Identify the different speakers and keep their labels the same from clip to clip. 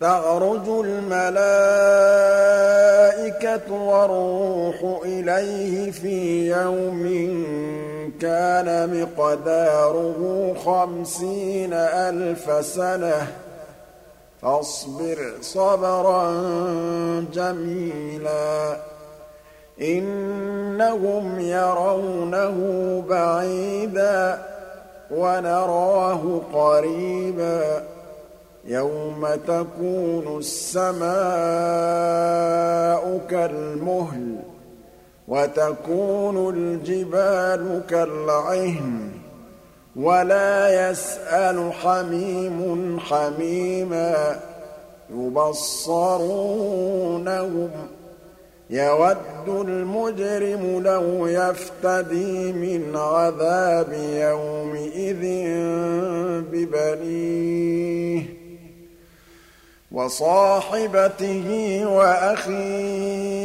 Speaker 1: تعرج الملائكة والروح إليه في يوم كان مقداره خمسين ألف سنة. فاصبر صبرا جميلا. إنهم يرونه بعيدا ونراه قريبا. يوم تكون السماء كالمهل وتكون الجبال كالعهن ولا يسأل حميم حميما يبصرونهم يود المجرم لو يفتدي من عذاب يومئذ ببنيه وصاحبته وأخيه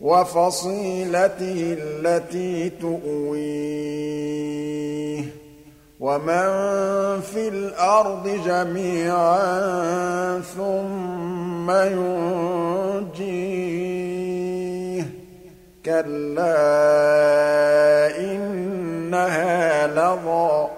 Speaker 1: وفصيلته التي تؤويه ومن في الأرض جميعا ثم ينجيه كلا إنها لظى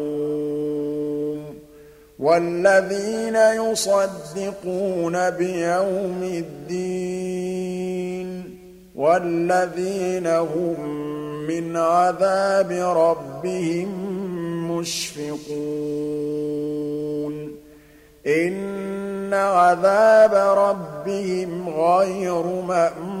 Speaker 1: وَالَّذِينَ يُصَدِّقُونَ بِيَوْمِ الدِّينِ وَالَّذِينَ هُم مِّنْ عَذَابِ رَبِّهِم مُّشْفِقُونَ إِنَّ عَذَابَ رَبِّهِمْ غَيْرُ مَأْمُونٍ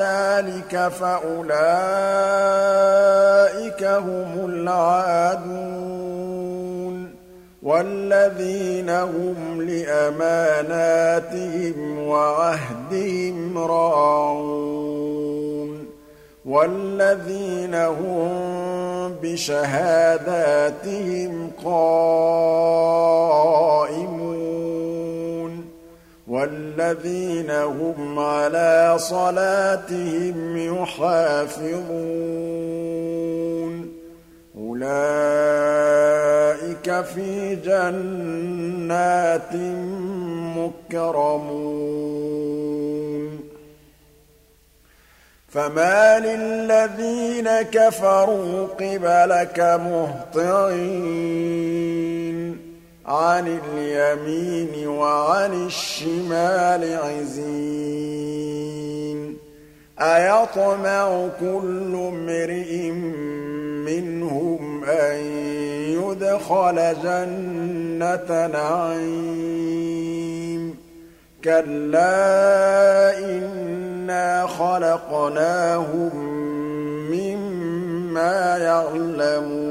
Speaker 1: ذَٰلِكَ فَأُولَٰئِكَ هُمُ الْعَادُونَ وَالَّذِينَ هُمْ لِأَمَانَاتِهِمْ وَعَهْدِهِمْ رَاعُونَ وَالَّذِينَ هُم بِشَهَادَاتِهِمْ قَائِمُونَ وَالَّذِينَ هُمْ عَلَىٰ صَلَاتِهِمْ يُحَافِظُونَ. أُولَٰئِكَ فِي جَنَّاتٍ مُّكْرَمُونَ. فَمَالِ الَّذِينَ كَفَرُوا قِبَلَكَ مُهْطِعِينَ. عَنِ الْيَمِينِ وَعَنِ الشِّمَالِ عِزِينَ. أَيَطْمَعُ كُلُّ امْرِئٍ مِّنْهُمْ أَن يُدْخَلَ جَنَّةَ نَعِيمٍ. كَلَّا إِنَّا خَلَقْنَاهُم مِّمَّا يَعْلَمُونَ.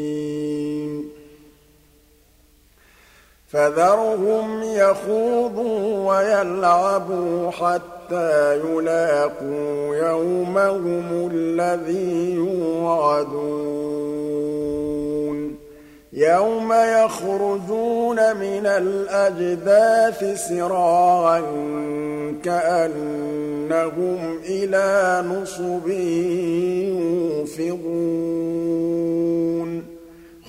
Speaker 1: فَذَرْهُمْ يَخُوضُوا وَيَلْعَبُوا حَتَّىٰ يُلَاقُوا يَوْمَهُمُ الَّذِي يُوعَدُونَ. يَوْمَ يَخْرُجُونَ مِنَ الْأَجْدَاثِ سِرَاعًا كَأَنَّهُمْ إِلَىٰ نُصُبٍ يُوفِضُونَ